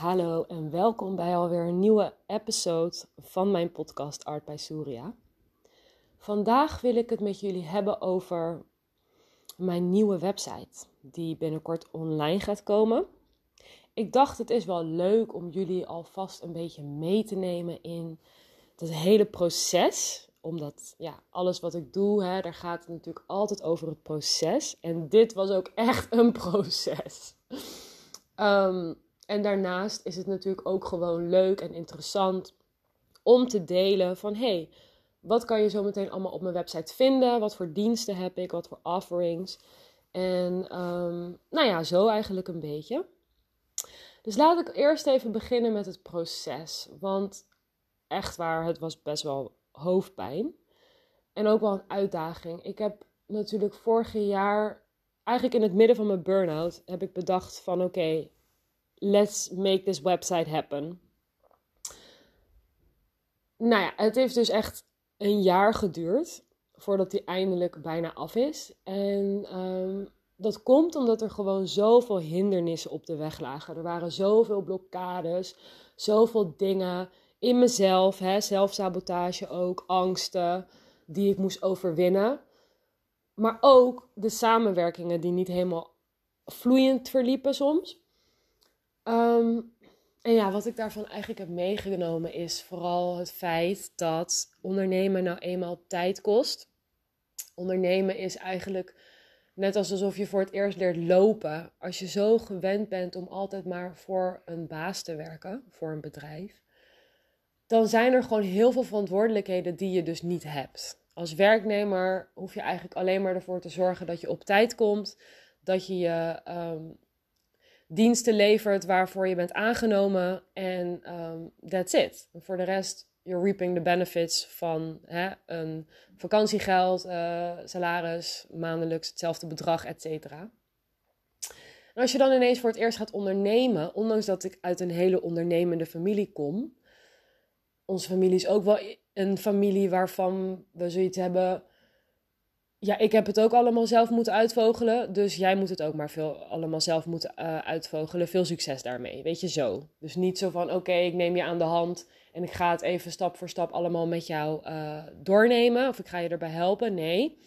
Hallo en welkom bij alweer een nieuwe episode van mijn podcast Art bij Surya. Vandaag wil ik het met jullie hebben over mijn nieuwe website, die binnenkort online gaat komen. Ik dacht het is wel leuk om jullie alvast een beetje mee te nemen in het hele proces. Omdat ja, alles wat ik doe, hè, daar gaat het natuurlijk altijd over het proces. En dit was ook echt een proces. Um, en daarnaast is het natuurlijk ook gewoon leuk en interessant om te delen van hey, wat kan je zo meteen allemaal op mijn website vinden? Wat voor diensten heb ik? Wat voor offerings? En um, nou ja, zo eigenlijk een beetje. Dus laat ik eerst even beginnen met het proces. Want echt waar, het was best wel hoofdpijn. En ook wel een uitdaging. Ik heb natuurlijk vorig jaar, eigenlijk in het midden van mijn burn-out, heb ik bedacht van oké, let's make this website happen. Nou ja, het heeft dus echt een jaar geduurd voordat die eindelijk bijna af is. En um, dat komt omdat er gewoon zoveel hindernissen op de weg lagen. Er waren zoveel blokkades, zoveel dingen in mezelf, hè, zelfsabotage ook, angsten die ik moest overwinnen. Maar ook de samenwerkingen die niet helemaal vloeiend verliepen soms. Um, en ja, wat ik daarvan eigenlijk heb meegenomen is vooral het feit dat ondernemen nou eenmaal tijd kost. Ondernemen is eigenlijk net alsof je voor het eerst leert lopen. Als je zo gewend bent om altijd maar voor een baas te werken, voor een bedrijf, dan zijn er gewoon heel veel verantwoordelijkheden die je dus niet hebt. Als werknemer hoef je eigenlijk alleen maar ervoor te zorgen dat je op tijd komt, dat je je um, diensten levert waarvoor je bent aangenomen. En um, that's it. Voor de rest, you're reaping the benefits van hè, een vakantiegeld, uh, salaris, maandelijks hetzelfde bedrag, et cetera. En als je dan ineens voor het eerst gaat ondernemen, ondanks dat ik uit een hele ondernemende familie kom. Onze familie is ook wel een familie waarvan we zoiets hebben ja, ik heb het ook allemaal zelf moeten uitvogelen. Dus jij moet het ook maar veel allemaal zelf moeten uh, uitvogelen. Veel succes daarmee. Weet je zo. Dus niet zo van: oké, ik neem je aan de hand en ik ga het even stap voor stap allemaal met jou uh, doornemen. Of ik ga je erbij helpen. Nee.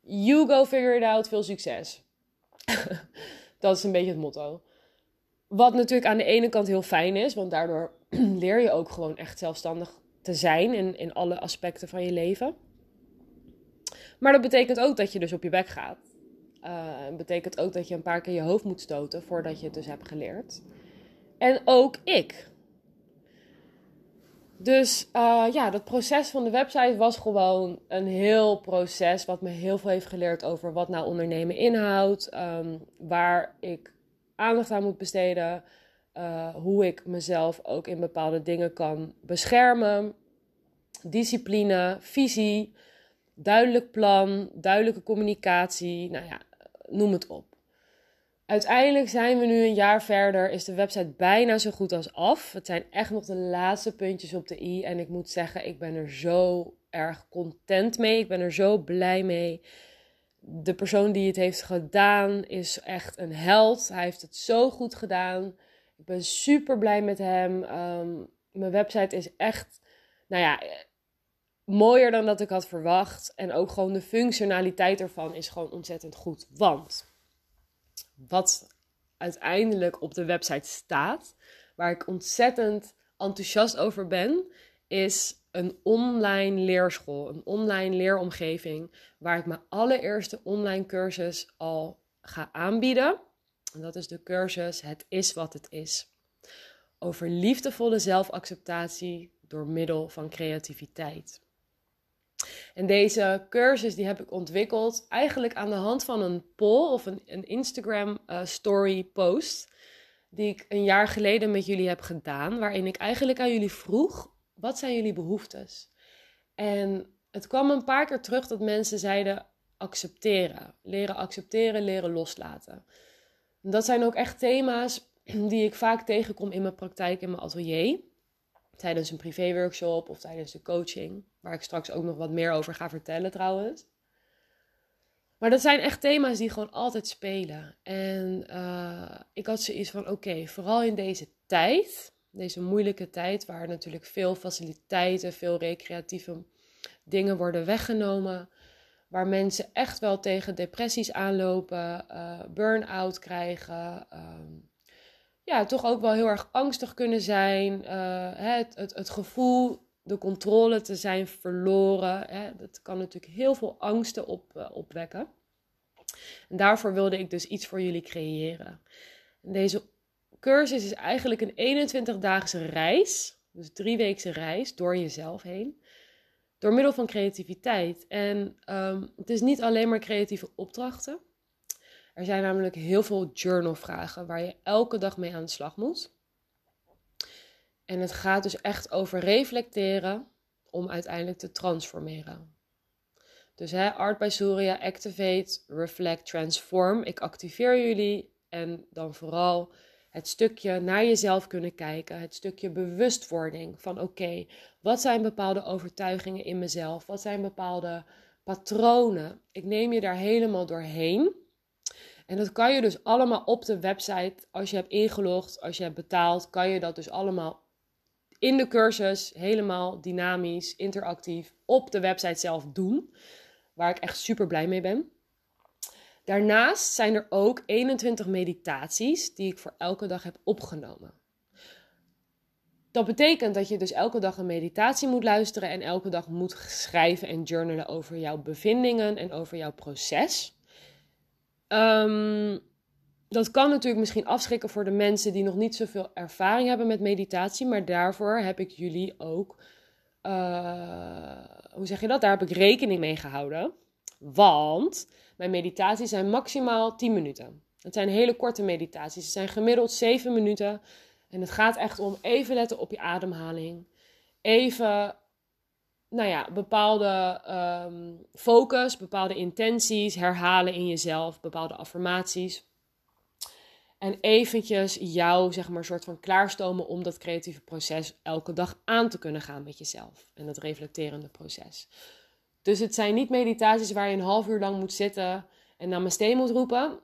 You go figure it out. Veel succes. dat is een beetje het motto. Wat natuurlijk aan de ene kant heel fijn is, want daardoor leer je ook gewoon echt zelfstandig te zijn in, in alle aspecten van je leven. Maar dat betekent ook dat je dus op je bek gaat. Uh, betekent ook dat je een paar keer je hoofd moet stoten voordat je het dus hebt geleerd. En ook ik. Dus uh, ja, dat proces van de website was gewoon een heel proces. Wat me heel veel heeft geleerd over wat nou ondernemen inhoudt. Um, waar ik aandacht aan moet besteden. Uh, hoe ik mezelf ook in bepaalde dingen kan beschermen. Discipline, visie duidelijk plan, duidelijke communicatie, nou ja, noem het op. Uiteindelijk zijn we nu een jaar verder, is de website bijna zo goed als af. Het zijn echt nog de laatste puntjes op de i. En ik moet zeggen, ik ben er zo erg content mee. Ik ben er zo blij mee. De persoon die het heeft gedaan is echt een held. Hij heeft het zo goed gedaan. Ik ben super blij met hem. Um, mijn website is echt, nou ja, mooier dan dat ik had verwacht. En ook gewoon de functionaliteit ervan is gewoon ontzettend goed. Want wat uiteindelijk op de website staat, waar ik ontzettend enthousiast over ben, is een online leerschool, een online leeromgeving, waar ik mijn allereerste online cursus al ga aanbieden. En dat is de cursus Het is wat het is. Over liefdevolle zelfacceptatie door middel van creativiteit. En deze cursus die heb ik ontwikkeld eigenlijk aan de hand van een poll of een, een Instagram uh, story post. Die ik een jaar geleden met jullie heb gedaan. Waarin ik eigenlijk aan jullie vroeg: wat zijn jullie behoeftes? En het kwam een paar keer terug dat mensen zeiden: accepteren. Leren accepteren, leren loslaten. En dat zijn ook echt thema's die ik vaak tegenkom in mijn praktijk, in mijn atelier tijdens een privéworkshop of tijdens de coaching, waar ik straks ook nog wat meer over ga vertellen trouwens. Maar dat zijn echt thema's die gewoon altijd spelen. En uh, ik had zoiets van: oké, vooral in deze tijd, deze moeilijke tijd, waar natuurlijk veel faciliteiten, veel recreatieve dingen worden weggenomen. Waar mensen echt wel tegen depressies aanlopen, uh, burn-out krijgen. Uh, ja, toch ook wel heel erg angstig kunnen zijn. Uh, het, het, het gevoel de controle te zijn verloren. Hè? Dat kan natuurlijk heel veel angsten op, uh, opwekken. En daarvoor wilde ik dus iets voor jullie creëren. En deze cursus is eigenlijk een 21-daagse reis, dus drieweekse reis door jezelf heen, door middel van creativiteit. En um, het is niet alleen maar creatieve opdrachten. Er zijn namelijk heel veel journalvragen waar je elke dag mee aan de slag moet. En het gaat dus echt over reflecteren om uiteindelijk te transformeren. Dus hè, Art by Surya, Activate, Reflect, Transform. Ik activeer jullie en dan vooral het stukje naar jezelf kunnen kijken. Het stukje bewustwording van oké, wat zijn bepaalde overtuigingen in mezelf? Wat zijn bepaalde patronen? Ik neem je daar helemaal doorheen. En dat kan je dus allemaal op de website, als je hebt ingelogd, als je hebt betaald, kan je dat dus allemaal in de cursus helemaal dynamisch, interactief op de website zelf doen. Waar ik echt super blij mee ben. Daarnaast zijn er ook 21 meditaties die ik voor elke dag heb opgenomen. Dat betekent dat je dus elke dag een meditatie moet luisteren en elke dag moet schrijven en journalen over jouw bevindingen en over jouw proces. Um, dat kan natuurlijk misschien afschrikken voor de mensen die nog niet zoveel ervaring hebben met meditatie, maar daarvoor heb ik jullie ook, uh, hoe zeg je dat? Daar heb ik rekening mee gehouden. Want mijn meditaties zijn maximaal 10 minuten. Het zijn hele korte meditaties. Ze zijn gemiddeld 7 minuten. En het gaat echt om even letten op je ademhaling. Even, nou ja, bepaalde um, focus, bepaalde intenties herhalen in jezelf, bepaalde affirmaties. En eventjes jou, zeg maar, soort van klaarstomen om dat creatieve proces elke dag aan te kunnen gaan met jezelf. En dat reflecterende proces. Dus het zijn niet meditaties waar je een half uur lang moet zitten en namaste moet roepen.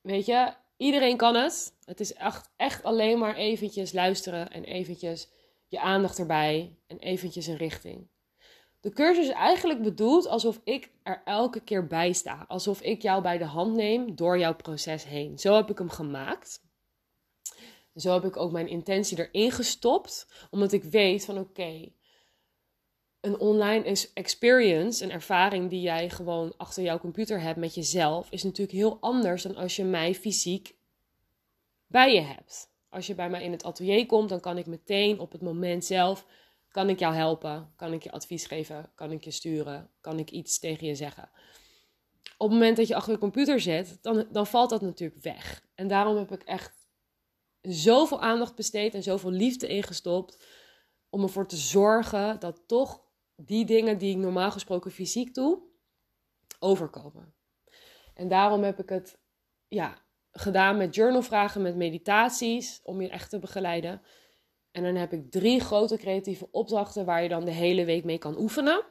Weet je, iedereen kan het. Het is echt, echt alleen maar eventjes luisteren en eventjes je aandacht erbij en eventjes een richting. De cursus is eigenlijk bedoeld alsof ik er elke keer bij sta. Alsof ik jou bij de hand neem door jouw proces heen. Zo heb ik hem gemaakt. Zo heb ik ook mijn intentie erin gestopt. Omdat ik weet van oké, een online experience, een ervaring die jij gewoon achter jouw computer hebt met jezelf, is natuurlijk heel anders dan als je mij fysiek bij je hebt. Als je bij mij in het atelier komt, dan kan ik meteen op het moment zelf kan ik jou helpen? Kan ik je advies geven? Kan ik je sturen? Kan ik iets tegen je zeggen? Op het moment dat je achter de computer zit, dan, dan valt dat natuurlijk weg. En daarom heb ik echt zoveel aandacht besteed en zoveel liefde ingestopt om ervoor te zorgen dat toch die dingen die ik normaal gesproken fysiek doe, overkomen. En daarom heb ik het ja, gedaan met journalvragen, met meditaties, om je echt te begeleiden. En dan heb ik drie grote creatieve opdrachten waar je dan de hele week mee kan oefenen.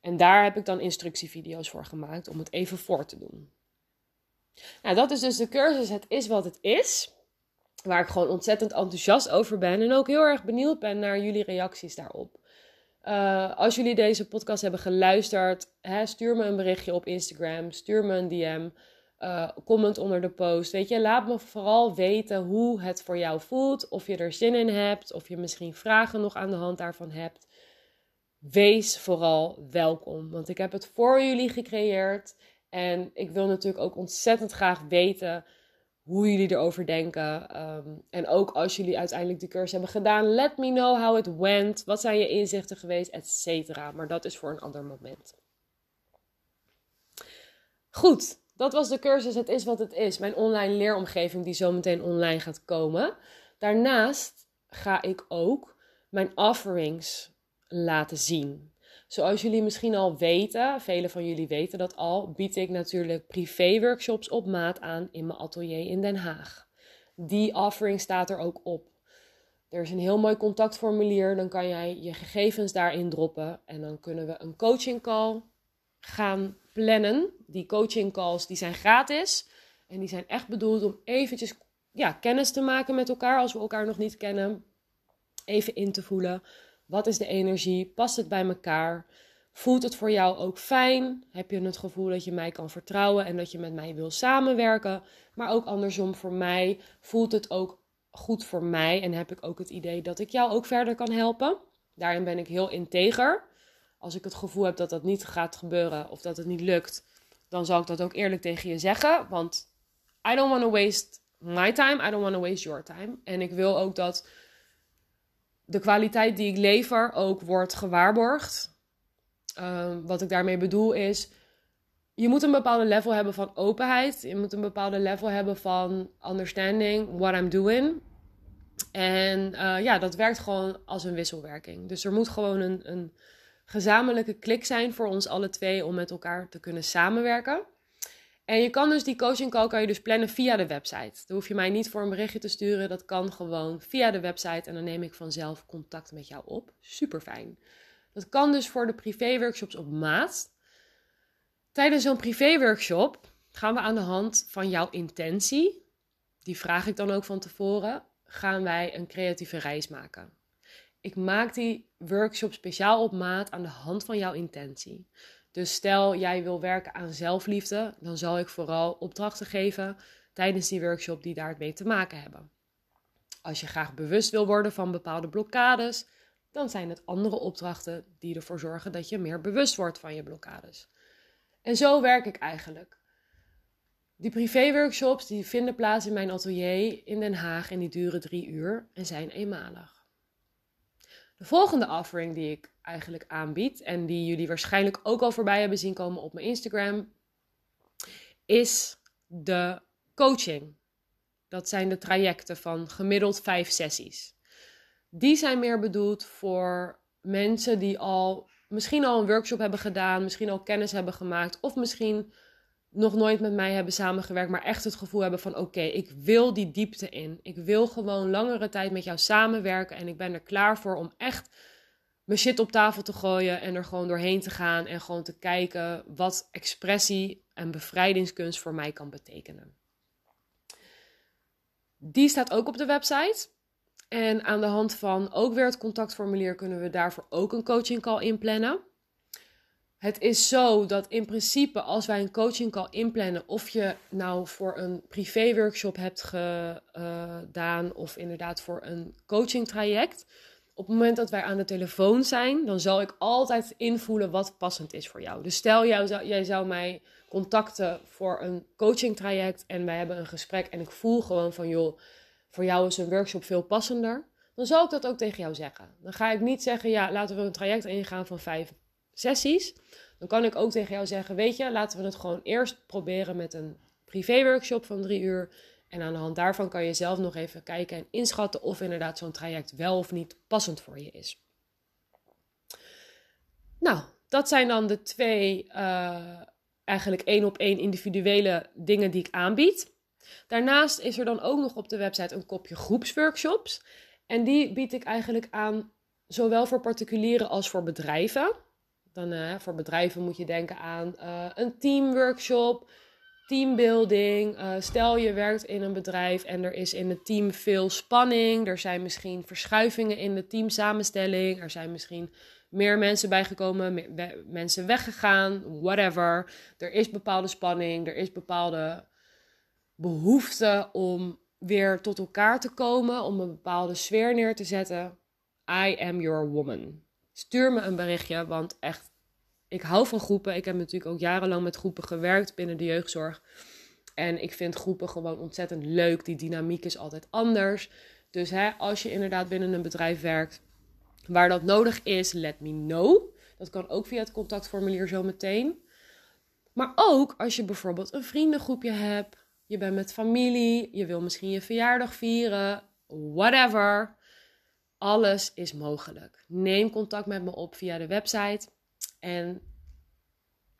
En daar heb ik dan instructievideo's voor gemaakt om het even voor te doen. Nou, dat is dus de cursus Het is wat het is. Waar ik gewoon ontzettend enthousiast over ben. En ook heel erg benieuwd ben naar jullie reacties daarop. Uh, als jullie deze podcast hebben geluisterd, hè, stuur me een berichtje op Instagram. Stuur me een DM. Uh, comment onder de post. Weet je, laat me vooral weten hoe het voor jou voelt. Of je er zin in hebt. Of je misschien vragen nog aan de hand daarvan hebt. Wees vooral welkom. Want ik heb het voor jullie gecreëerd. En ik wil natuurlijk ook ontzettend graag weten hoe jullie erover denken. Um, en ook als jullie uiteindelijk de cursus hebben gedaan, let me know how it went. Wat zijn je inzichten geweest, et cetera. Maar dat is voor een ander moment. Goed, dat was de cursus Het is wat het is. Mijn online leeromgeving die zometeen online gaat komen. Daarnaast ga ik ook mijn offerings laten zien. Zoals jullie misschien al weten, velen van jullie weten dat al, bied ik natuurlijk privé-workshops op maat aan in mijn atelier in Den Haag. Die offering staat er ook op. Er is een heel mooi contactformulier, dan kan jij je gegevens daarin droppen en dan kunnen we een coaching call gaan plannen. Die coaching calls die zijn gratis. En die zijn echt bedoeld om eventjes ja, kennis te maken met elkaar als we elkaar nog niet kennen. Even in te voelen. Wat is de energie? Past het bij elkaar? Voelt het voor jou ook fijn? Heb je het gevoel dat je mij kan vertrouwen en dat je met mij wil samenwerken? Maar ook andersom voor mij voelt het ook goed voor mij en heb ik ook het idee dat ik jou ook verder kan helpen. Daarin ben ik heel integer. Als ik het gevoel heb dat dat niet gaat gebeuren of dat het niet lukt, dan zal ik dat ook eerlijk tegen je zeggen. Want I don't want to waste my time, I don't want to waste your time. En ik wil ook dat de kwaliteit die ik lever ook wordt gewaarborgd. Ehm, wat ik daarmee bedoel is, je moet een bepaalde level hebben van openheid. Je moet een bepaalde level hebben van understanding what I'm doing. En uh, ja, dat werkt gewoon als een wisselwerking. Dus er moet gewoon een, een gezamenlijke klik zijn voor ons alle twee om met elkaar te kunnen samenwerken. En je kan dus die coaching call kan je dus plannen via de website. Dan hoef je mij niet voor een berichtje te sturen. Dat kan gewoon via de website en dan neem ik vanzelf contact met jou op. Super fijn. Dat kan dus voor de privé-workshops op maat. Tijdens zo'n privé-workshop gaan we aan de hand van jouw intentie, die vraag ik dan ook van tevoren, gaan wij een creatieve reis maken. Ik maak die workshop speciaal op maat aan de hand van jouw intentie. Dus stel jij wil werken aan zelfliefde, dan zal ik vooral opdrachten geven tijdens die workshop die daarmee te maken hebben. Als je graag bewust wil worden van bepaalde blokkades, dan zijn het andere opdrachten die ervoor zorgen dat je meer bewust wordt van je blokkades. En zo werk ik eigenlijk. Die privéworkshops die vinden plaats in mijn atelier in Den Haag en die duren drie uur en zijn eenmalig. De volgende offering die ik eigenlijk aanbied en die jullie waarschijnlijk ook al voorbij hebben zien komen op mijn Instagram, is de coaching. Dat zijn de trajecten van gemiddeld vijf sessies die zijn meer bedoeld voor mensen die al misschien al een workshop hebben gedaan, misschien al kennis hebben gemaakt, of misschien nog nooit met mij hebben samengewerkt, maar echt het gevoel hebben van oké, ik wil die diepte in. Ik wil gewoon langere tijd met jou samenwerken en ik ben er klaar voor om echt mijn shit op tafel te gooien en er gewoon doorheen te gaan en gewoon te kijken wat expressie en bevrijdingskunst voor mij kan betekenen. Die staat ook op de website. En aan de hand van ook weer het contactformulier kunnen we daarvoor ook een coaching call inplannen. Het is zo dat in principe als wij een coaching call inplannen, of je nou voor een privé workshop hebt gedaan of inderdaad voor een coaching traject, op het moment dat wij aan de telefoon zijn, dan zal ik altijd invoelen wat passend is voor jou. Dus stel jou, jij zou mij contacten voor een coaching traject en wij hebben een gesprek en ik voel gewoon van joh, voor jou is een workshop veel passender, dan zal ik dat ook tegen jou zeggen. Dan ga ik niet zeggen, ja, laten we een traject ingaan van vijf sessies. Dan kan ik ook tegen jou zeggen, weet je, laten we het gewoon eerst proberen met een privé workshop van drie uur. En aan de hand daarvan kan je zelf nog even kijken en inschatten of inderdaad zo'n traject wel of niet passend voor je is. Nou, dat zijn dan de twee uh, eigenlijk één op één individuele dingen die ik aanbied. Daarnaast is er dan ook nog op de website een kopje groepsworkshops. En die bied ik eigenlijk aan zowel voor particulieren als voor bedrijven. Dan, uh, voor bedrijven moet je denken aan uh, een teamworkshop, teambuilding. Uh, stel je werkt in een bedrijf en er is in het team veel spanning. Er zijn misschien verschuivingen in de teamsamenstelling. Er zijn misschien meer mensen bijgekomen, meer, mensen weggegaan, whatever. Er is bepaalde spanning, er is bepaalde behoefte om weer tot elkaar te komen, om een bepaalde sfeer neer te zetten. I am your woman. Stuur me een berichtje, want echt, ik hou van groepen. Ik heb natuurlijk ook jarenlang met groepen gewerkt binnen de jeugdzorg. En ik vind groepen gewoon ontzettend leuk. Die dynamiek is altijd anders. Dus hè, als je inderdaad binnen een bedrijf werkt waar dat nodig is, let me know. Dat kan ook via het contactformulier zo meteen. Maar ook als je bijvoorbeeld een vriendengroepje hebt je bent met familie, je wil misschien je verjaardag vieren, whatever. Alles is mogelijk. Neem contact met me op via de website en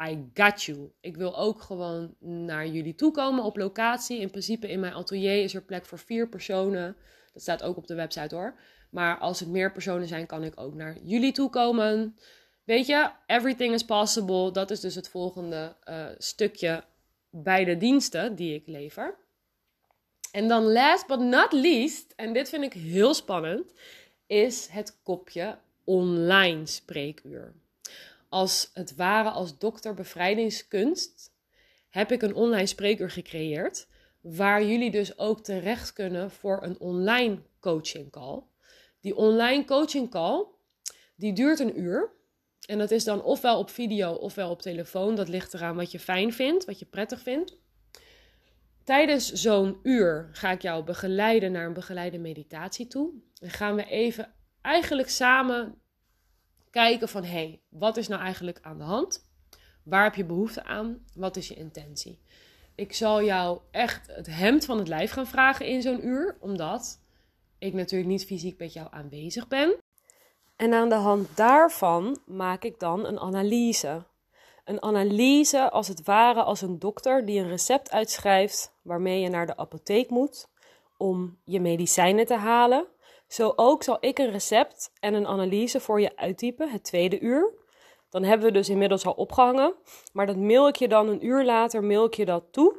I got you. Ik wil ook gewoon naar jullie toe komen op locatie. In principe in mijn atelier is er plek voor vier personen. Dat staat ook op de website hoor. Maar als het meer personen zijn, kan ik ook naar jullie toe komen. weet je, everything is possible. Dat is dus het volgende uh, stukje bij de diensten die ik lever. En dan last but not least, en dit vind ik heel spannend, is het kopje online spreekuur. Als het ware als dokter bevrijdingskunst heb ik een online spreekuur gecreëerd. Waar jullie dus ook terecht kunnen voor een online coaching call. Die online coaching call, die duurt een uur. En dat is dan ofwel op video ofwel op telefoon. Dat ligt eraan wat je fijn vindt, wat je prettig vindt. Tijdens zo'n uur ga ik jou begeleiden naar een begeleide meditatie toe. En gaan we even eigenlijk samen kijken van hé, hey, wat is nou eigenlijk aan de hand? Waar heb je behoefte aan? Wat is je intentie? Ik zal jou echt het hemd van het lijf gaan vragen in zo'n uur, omdat ik natuurlijk niet fysiek met jou aanwezig ben. En aan de hand daarvan maak ik dan een analyse. Een analyse als het ware als een dokter die een recept uitschrijft waarmee je naar de apotheek moet om je medicijnen te halen. Zo ook zal ik een recept en een analyse voor je uittypen, het tweede uur. Dan hebben we dus inmiddels al opgehangen. Maar dat mail ik je dan een uur later, mail ik je dat toe.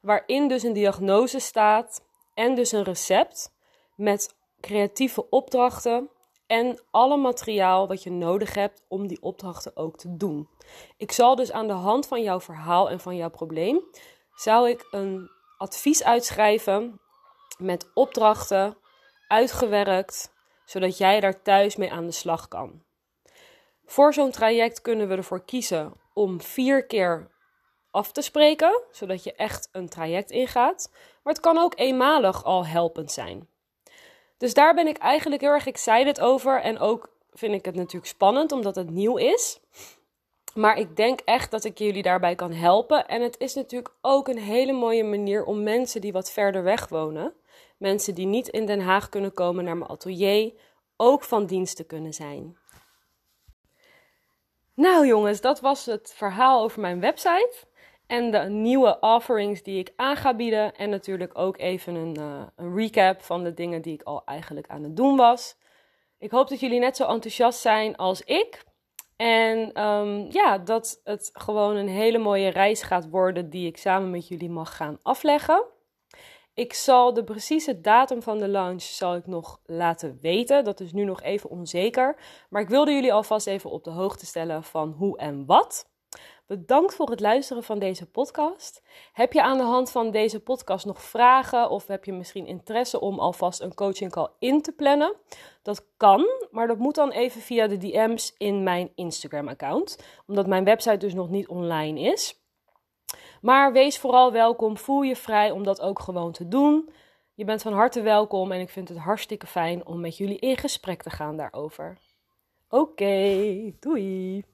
Waarin dus een diagnose staat en dus een recept met creatieve opdrachten en alle materiaal wat je nodig hebt om die opdrachten ook te doen. Ik zal dus aan de hand van jouw verhaal en van jouw probleem, zou ik een advies uitschrijven met opdrachten uitgewerkt, zodat jij daar thuis mee aan de slag kan. Voor zo'n traject kunnen we ervoor kiezen om vier keer af te spreken, zodat je echt een traject ingaat. Maar het kan ook eenmalig al helpend zijn. Dus daar ben ik eigenlijk heel erg excited over. En ook vind ik het natuurlijk spannend, omdat het nieuw is. Maar ik denk echt dat ik jullie daarbij kan helpen. En het is natuurlijk ook een hele mooie manier om mensen die wat verder weg wonen, mensen die niet in Den Haag kunnen komen naar mijn atelier, ook van dienst te kunnen zijn. Nou jongens, dat was het verhaal over mijn website. En de nieuwe offerings die ik aan ga bieden. En natuurlijk ook even een, uh, een recap van de dingen die ik al eigenlijk aan het doen was. Ik hoop dat jullie net zo enthousiast zijn als ik. En um, ja, dat het gewoon een hele mooie reis gaat worden die ik samen met jullie mag gaan afleggen. Ik zal de precieze datum van de launch zal ik nog laten weten. Dat is nu nog even onzeker. Maar ik wilde jullie alvast even op de hoogte stellen van hoe en wat. Bedankt voor het luisteren van deze podcast. Heb je aan de hand van deze podcast nog vragen of heb je misschien interesse om alvast een coaching call in te plannen? Dat kan, maar dat moet dan even via de DM's in mijn Instagram account, omdat mijn website dus nog niet online is. Maar wees vooral welkom, voel je vrij om dat ook gewoon te doen. Je bent van harte welkom en ik vind het hartstikke fijn om met jullie in gesprek te gaan daarover. Oké, doei!